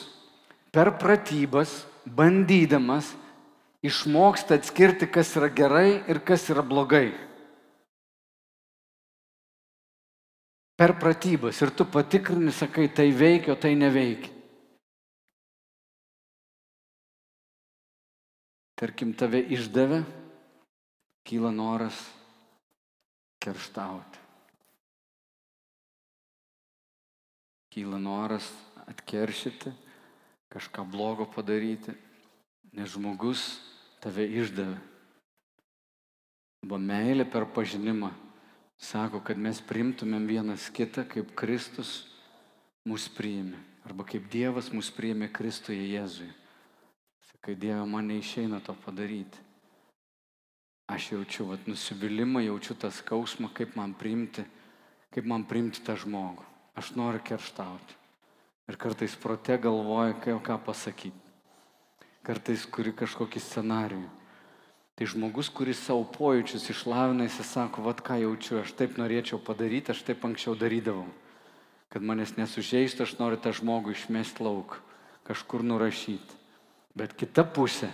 per pratybas, bandydamas išmoksta atskirti, kas yra gerai ir kas yra blogai. Per pratybas ir tu patikrini, sakai, tai veikia, o tai neveikia. Tarkim, tave išdavė, kyla noras kerštauti. Kyla noras atkeršyti, kažką blogo padaryti, nes žmogus tave išdavė. Arba meilė per pažinimą sako, kad mes primtumėm vienas kitą, kaip Kristus mus priėmė. Arba kaip Dievas mus priėmė Kristuje Jėzui. Sakai, Dieve, man neišeina to padaryti. Aš jaučiu vat, nusivylimą, jaučiu tą skausmą, kaip man priimti, kaip man priimti tą žmogų. Aš noriu kerštauti. Ir kartais prote galvoju, ką pasakyti kartais kuri kažkokį scenarijų. Tai žmogus, kuris savo pojūčius išlavina, jis sako, vad ką jaučiu, aš taip norėčiau padaryti, aš taip anksčiau darydavau. Kad manęs nesužeistų, aš noriu tą žmogų išmesti lauk, kažkur nurašyti. Bet kita pusė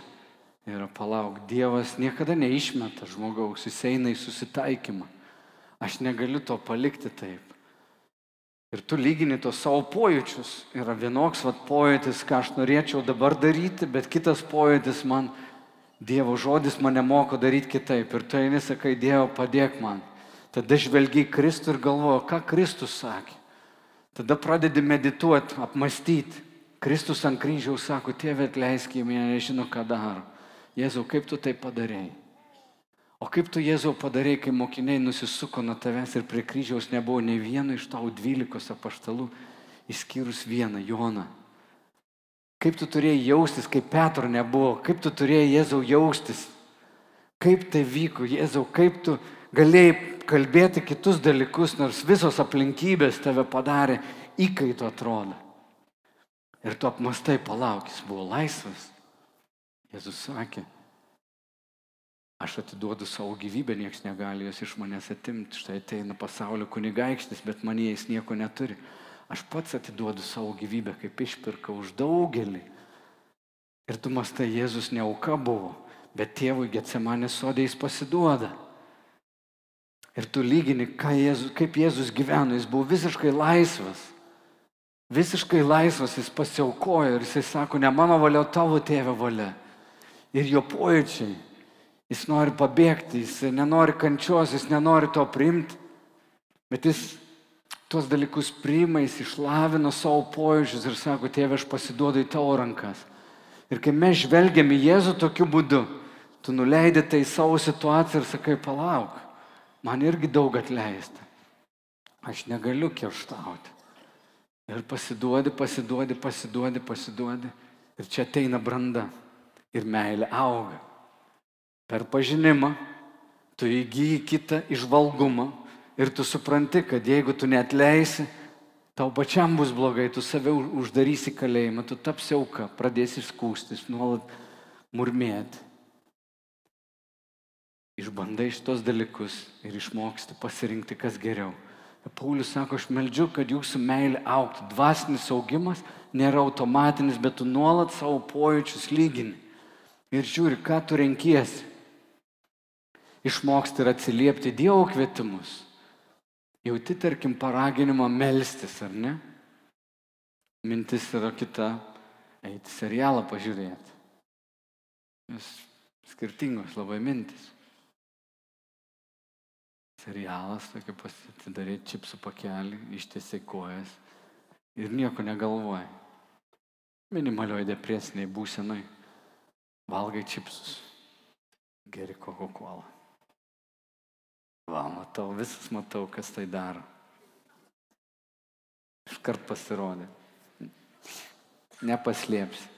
yra palauk, Dievas niekada neišmeta žmogaus, jis eina į susitaikymą. Aš negaliu to palikti taip. Ir tu lygini tos savo pojūčius. Yra vienoks vat pojūtis, ką aš norėčiau dabar daryti, bet kitas pojūtis man, Dievo žodis mane moko daryti kitaip. Ir tu eini sakai, Dievo padėk man. Tada žvelgiai Kristų ir galvoju, ką Kristus sakė. Tada pradedi medituoti, apmastyti. Kristus ant kryžiaus sako, tėvė atleisk, jie nežino, ką daro. Jėzau, kaip tu tai padarėjai? O kaip tu, Jėzau, padarėjai, kai mokiniai nusisuko nuo tavęs ir prie kryžiaus nebuvo nei vieno iš tau dvylikos apaštalų, išskyrus vieną, Joną. Kaip tu turėjai jaustis, kai Petro nebuvo, kaip tu turėjai Jėzau jaustis, kaip tai vyko, Jėzau, kaip tu galėjai kalbėti kitus dalykus, nors visos aplinkybės tave padarė įkaitų atrodo. Ir tu apmastai palaukis, buvo laisvas. Jėzus sakė, aš atiduodu savo gyvybę, niekas negali jos iš manęs atimti. Štai ateina pasaulio kunigaikštis, bet man jais nieko neturi. Aš pats atiduodu savo gyvybę, kaip išpirka už daugelį. Ir tu mastai, Jėzus ne auka buvo, bet tėvui Getsemanės sodė jis pasiduoda. Ir tu lygini, Jėzus, kaip Jėzus gyveno, jis buvo visiškai laisvas. Visiškai laisvas jis pasiaukojo ir jisai sako, ne mano valia, tavo tėvė valia. Ir jo pojūčiai, jis nori pabėgti, jis nenori kančios, jis nenori to priimti, bet jis tuos dalykus priima, jis išlavino savo pojūčius ir sako, tėvė, aš pasiduodu į tavo rankas. Ir kai mes žvelgiam į Jėzų tokiu būdu, tu nuleidai tai savo situaciją ir sakai, palauk, man irgi daug atleista. Aš negaliu kerštauti. Ir pasiduodi, pasiduodi, pasiduodi, pasiduodi. Ir čia ateina branda. Ir meilė auga. Per pažinimą tu įgyji kitą išvalgumą. Ir tu supranti, kad jeigu tu netleisi, tau pačiam bus blogai, tu save uždarysi kalėjimą, tu tapsi auka, pradėsi skūstis, nuolat murmėti išbandai šitos dalykus ir išmoksti pasirinkti, kas geriau. Paulius sako, aš meldžiu, kad jūsų meilė auktų. Dvasinis augimas nėra automatinis, bet tu nuolat savo pojūčius lygini. Ir žiūri, ką tu renkiesi. Išmoksti ir atsiliepti Dievo kvietimus. Jauti, tarkim, paraginimą melstis, ar ne? Mintis yra kita - eiti serialą pažiūrėti. Vis skirtingos labai mintis serialas, tokį pasidaryti čipsų pakelį, ištiesiai kojas ir nieko negalvoji. Minimalioji depresiniai būsenai. Valgai čipsus, geri Coca-Cola. Va, matau, visas matau, kas tai daro. Iškart pasirodė. Nepaslėpsi.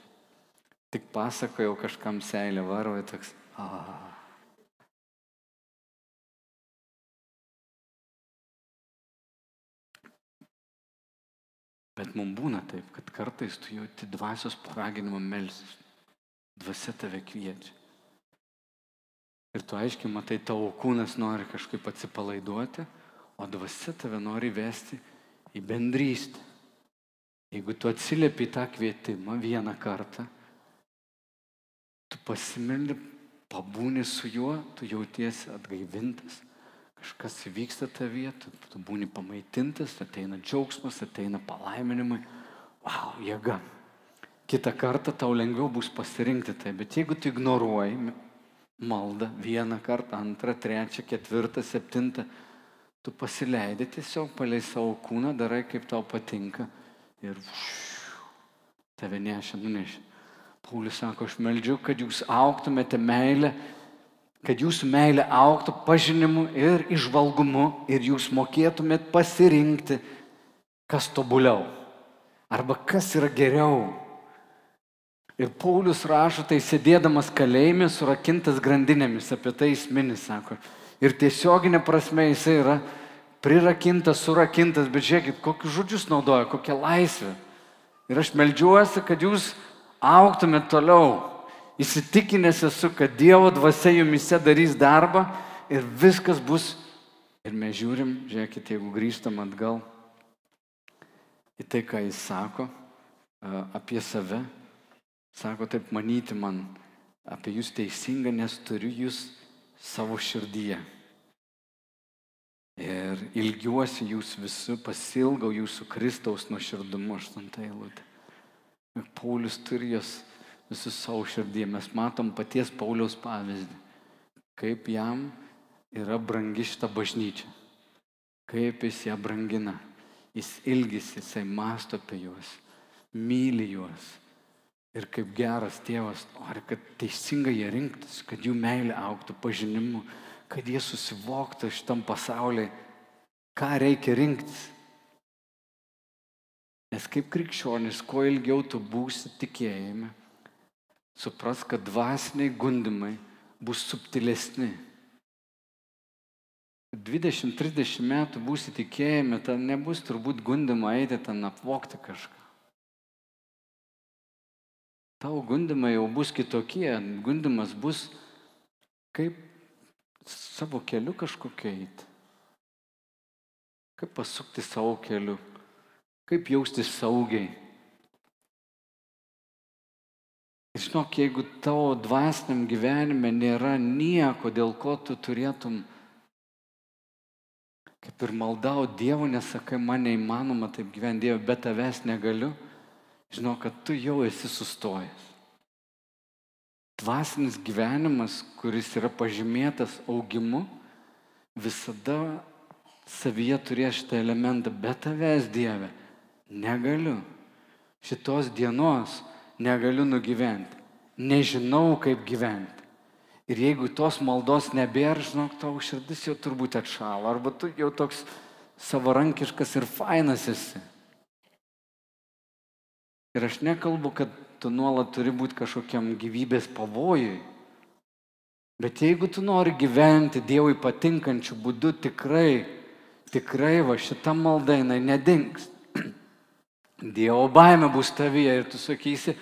Tik pasakojau kažkam seilę varo, toks. Ah. Bet mums būna taip, kad kartais tu jauti dvasios paraginimą melsis. Dvasia tave kviečia. Ir tu aiškiai matai, tavo kūnas nori kažkaip atsipalaiduoti, o dvasia tave nori vesti į bendrystę. Jeigu tu atsiliepi tą kvietimą vieną kartą, tu pasimeldi, pabūni su juo, tu jautiesi atgaivintas kažkas įvyksta tavyje, tu, tu būni pamaitintas, ateina džiaugsmas, ateina palaiminimai, wow, jėga. Kita kartą tau lengviau bus pasirinkti tai, bet jeigu tu ignoruoji maldą vieną kartą, antrą, trečią, ketvirtą, septintą, tu pasileidai tiesiog palei savo kūną, darai kaip tau patinka ir tave nešia, nunešia. Paulius sako, aš meldžiu, kad jūs auktumėte meilę kad jūsų meilė auktų pažinimu ir išvalgumu ir jūs mokėtumėt pasirinkti, kas tobuliau arba kas yra geriau. Ir Paulius rašo, tai sėdėdamas kalėjime, surakintas grandinėmis, apie tai jis mini, sako. Ir tiesioginė prasme jisai yra prirakintas, surakintas, bet žiūrėkit, kokius žodžius naudoja, kokią laisvę. Ir aš melžiuosi, kad jūs auktumėt toliau Įsitikinęs esu, kad Dievo dvasia jumise darys darbą ir viskas bus. Ir mes žiūrim, žiūrėkite, jeigu grįžtam atgal į tai, ką jis sako apie save, Sako, taip manyti man apie jūs teisinga, nes turiu jūs savo širdyje. Ir ilgiuosi jūs visų, pasilgau jūsų Kristaus nuoširdumu, aštuntą eilutę. Paulius turi jas visus savo širdyje. Mes matom paties Pauliaus pavyzdį, kaip jam yra brangi šita bažnyčia, kaip jis ją brangina. Jis ilgisi, jisai masto apie juos, myli juos. Ir kaip geras tėvas nori, kad teisingai jie rinktis, kad jų meilė auktų pažinimu, kad jie susivoktų šitam pasauliu, ką reikia rinktis. Nes kaip krikščionis, kuo ilgiau tu būsi tikėjime, supras, kad dvasiniai gundimai bus subtilesni. 20-30 metų būsi tikėjime, ten nebus turbūt gundimo eiti ten apvokti kažką. Tavo gundimai jau bus kitokie, gundimas bus kaip savo keliu kažkokia eiti. Kaip pasukti savo keliu, kaip jaustis saugiai. Žinok, jeigu tavo dvasiniam gyvenime nėra nieko, dėl ko tu turėtum kaip ir maldau Dievo, nesakai, man neįmanoma taip gyventi Dievo, bet tavęs negaliu, žinau, kad tu jau esi sustojęs. Dvasinis gyvenimas, kuris yra pažymėtas augimu, visada savyje turės šitą elementą, bet tavęs Dieve negaliu. Šitos dienos negaliu nugyventi. Nežinau, kaip gyventi. Ir jeigu tos maldos nebėra, žinok, tavo širdis jau turbūt atšalo, arba tu jau toks savarankiškas ir fainas esi. Ir aš nekalbu, kad tu nuolat turi būti kažkokiam gyvybės pavojui. Bet jeigu tu nori gyventi Dievui patinkančių būdų, tikrai, tikrai va šita malda jinai nedings. Dievo baime bus tavyje ir tu sakysi,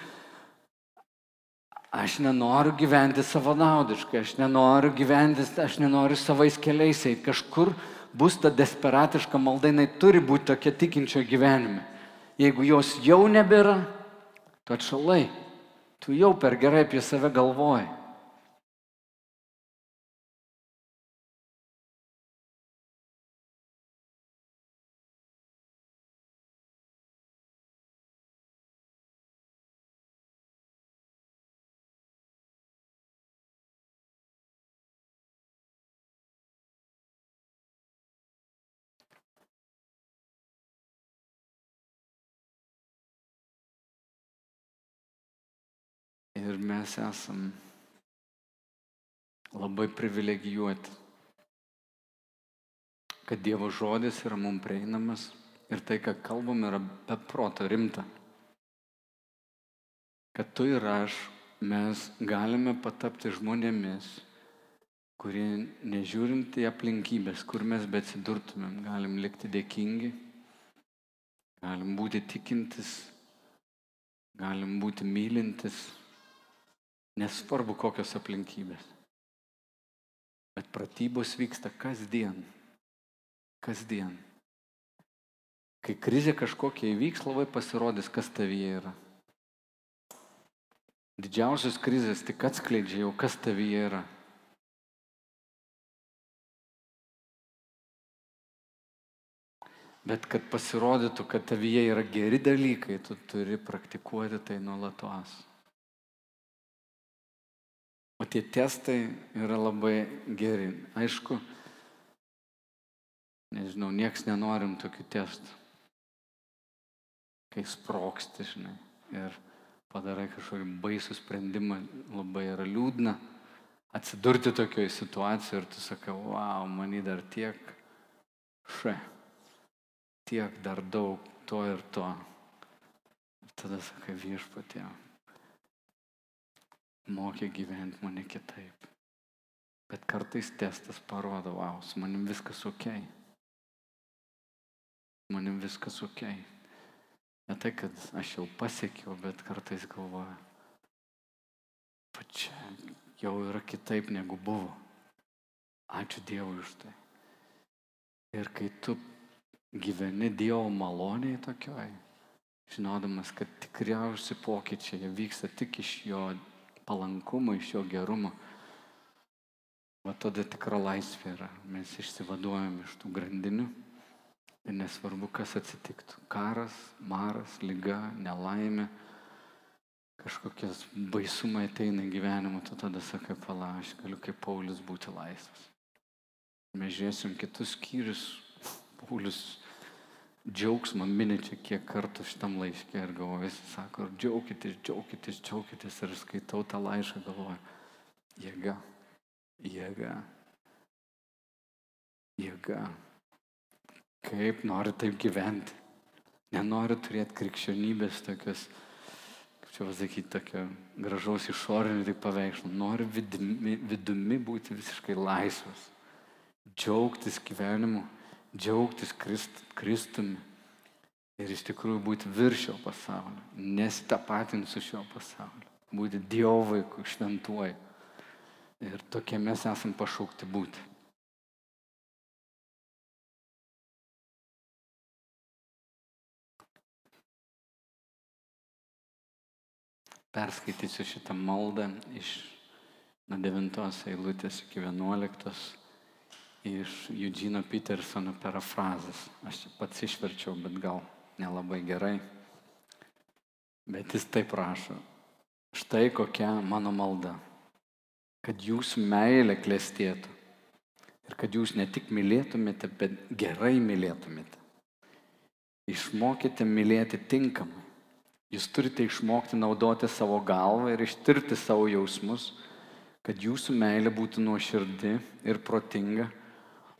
Aš nenoriu gyventi savanaudiškai, aš nenoriu gyventi, aš nenoriu savais keliais eiti. Kažkur bus ta desperatiška malda, jinai turi būti tokia tikinčio gyvenime. Jeigu jos jau nebėra, tu atšalai, tu jau per gerai apie save galvoji. Mes esam labai privilegijuoti, kad Dievo žodis yra mums prieinamas ir tai, ką kalbam, yra be proto rimta. Kad tu ir aš, mes galime patapti žmonėmis, kurie nežiūrint į aplinkybės, kur mes beatsidurtumėm, galim likti dėkingi, galim būti tikintis, galim būti mylintis Nesvarbu kokios aplinkybės. Bet pratybos vyksta kasdien. Kasdien. Kai krizė kažkokia įvyks, labai pasirodys, kas tavyje yra. Didžiausios krizės tik atskleidžia jau, kas tavyje yra. Bet kad pasirodytų, kad tavyje yra geri dalykai, tu turi praktikuoti tai nuolatos. Tie testai yra labai geri. Aišku, nežinau, nieks nenorim tokių testų. Kai sproksti, žinai, ir padarai kažkokį baisų sprendimą, labai yra liūdna atsidurti tokioje situacijoje ir tu sakai, wow, manį dar tiek, še, tiek dar daug to ir to. Ir tada sakai viešpatė, mokė gyventi mane kitaip. Bet kartais testas parodo, wow, su manim viskas ok. Manim viskas ok. Ne tai, kad aš jau pasiekiau, bet kartais galvoju, pačia jau yra kitaip negu buvo. Ačiū Dievui už tai. Ir kai tu gyveni Dievo maloniai tokioj, žinodamas, kad tikriausi pokyčiai vyksta tik iš jo palankumo, iš jo gerumo. O tada tikra laisvė yra. Mes išsivaduojam iš tų grandinių. Ir nesvarbu, kas atsitiktų. Karas, maras, lyga, nelaimė, kažkokias baisumai ateina į gyvenimą, tu tada sakai, pala, aš galiu kaip Paulius būti laisvas. Mes žiūrėsim kitus skyrius. Paulius džiaugsmą mini čia kiek kartų šitam laiškė ir galvoju, visi sako, džiaukitės, džiaukitės, džiaukitės ir skaitau tą laišką, galvoju, jėga, jėga, jėga. Kaip noriu taip gyventi. Nenoriu turėti krikščionybės tokios, kaip čia pasakyti, tokio gražaus išorinio tik paveikslo. Noriu vidumi, vidumi būti visiškai laisvas. Džiaugtis gyvenimu džiaugtis Krist, Kristumi ir iš tikrųjų būti virš šio pasaulio, nesitapatinti su šio pasaulio, būti Dievo vaikų šventuoju. Ir tokie mes esam pašaukti būti. Perskaitysiu šitą maldą iš nuo 9 eilutės iki 11 iš Eugeno Petersono parafrazės. Aš pats išverčiau, bet gal nelabai gerai. Bet jis taip prašo. Štai kokia mano malda. Kad jūsų meilė klestėtų. Ir kad jūs ne tik mylėtumėte, bet gerai mylėtumėte. Išmokite mylėti tinkamai. Jūs turite išmokti naudoti savo galvą ir ištirti savo jausmus, kad jūsų meilė būtų nuoširdi ir protinga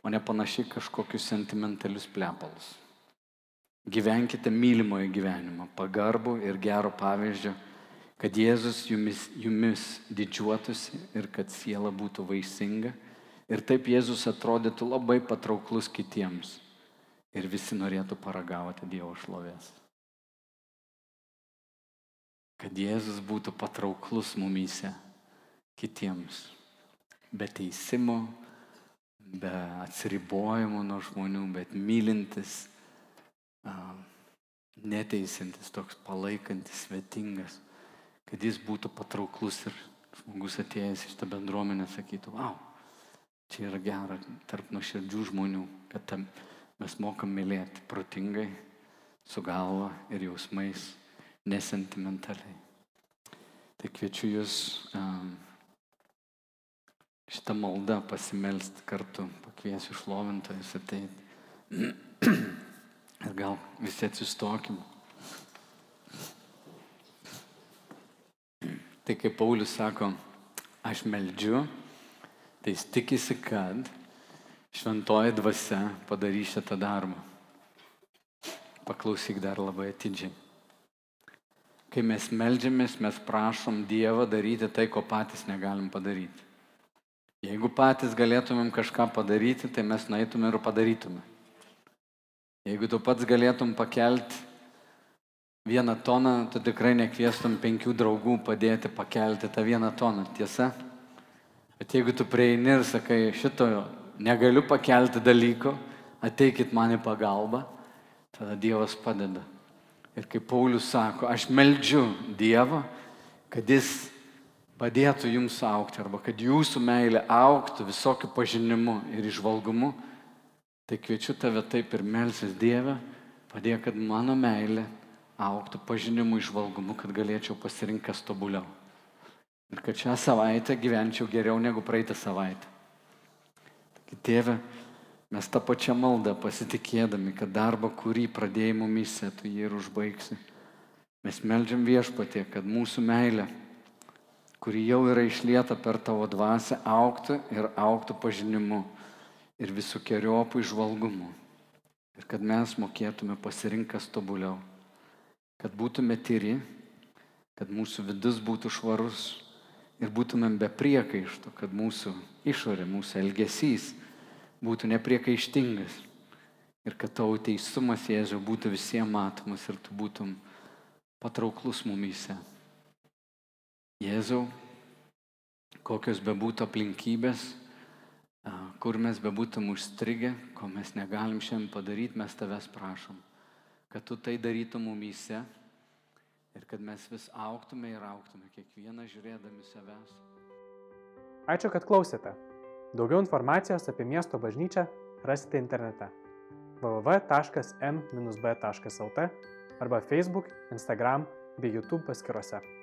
o ne panašiai kažkokius sentimentalius plepalus. Gyvenkite mylimojo gyvenimą, pagarbų ir gero pavyzdžio, kad Jėzus jumis, jumis didžiuotųsi ir kad siela būtų vaisinga. Ir taip Jėzus atrodytų labai patrauklus kitiems. Ir visi norėtų paragauti Dievo šlovės. Kad Jėzus būtų patrauklus mumyse kitiems. Be teisimo, be atsiribojimo nuo žmonių, bet mylintis, neteisintis, toks palaikantis, svetingas, kad jis būtų patrauklus ir žmogus atėjęs iš tą bendruomenę sakytų, wow, čia yra gera tarp nuoširdžių žmonių, kad tam mes mokam mylėti protingai, su galva ir jausmais, nesentimentaliai. Tai kviečiu jūs um, šitą maldą pasimelsti kartu, pakviesiu šlovintojus ateiti. Ir gal visi atsistokim. Tai kaip Paulius sako, aš meldžiu, tai jis tikisi, kad šventoji dvasia padarys šitą darbą. Paklausyk dar labai atidžiai. Kai mes melžiamės, mes prašom Dievą daryti tai, ko patys negalim padaryti. Jeigu patys galėtumėm kažką padaryti, tai mes nueitume ir padarytume. Jeigu tu pats galėtum pakelti vieną toną, tu tikrai nekviestum penkių draugų padėti pakelti tą vieną toną, tiesa? Bet jeigu tu prieini ir sakai, šito negaliu pakelti dalyko, ateikit man į pagalbą, tada Dievas padeda. Ir kaip Paulius sako, aš meldžiu Dievą, kad Jis padėtų jums aukti arba kad jūsų meilė auktų visokių pažinimu ir išvalgumu, tai kviečiu tave taip ir melsis Dieve, padėk, kad mano meilė auktų pažinimu, išvalgumu, kad galėčiau pasirinkti kas tobuliau. Ir kad šią savaitę gyvenčiau geriau negu praeitą savaitę. Taigi, tėve, mes tą pačią maldą pasitikėdami, kad darbą, kurį pradėjai mumise, tu jį ir užbaigsi. Mes melžiam viešpatė, kad mūsų meilė kuri jau yra išlieta per tavo dvasę, auktų ir auktų pažinimu ir visokiojopų išvalgumu. Ir kad mes mokėtume pasirinkas tobuliau, kad būtume tyri, kad mūsų vidus būtų švarus ir būtumėm be priekaišto, kad mūsų išorė, mūsų elgesys būtų nepriekaištingas ir kad tavo teisumas, Jėzau, būtų visiems matomas ir tu būtum patrauklus mumyse. Jėzau, kokios bebūtų aplinkybės, kur mes bebūtum užstrigę, ko mes negalim šiandien padaryti, mes tavęs prašom, kad tu tai darytum mumyse Ir kad mes vis auktume ir auktume, kiekvieną žiūrėdami savęs. Ačiū, kad klausėte. Daugiau informacijos apie miesto bažnyčią rasite internete www.m-b.lt arba Facebook, Instagram bei YouTube paskiruose.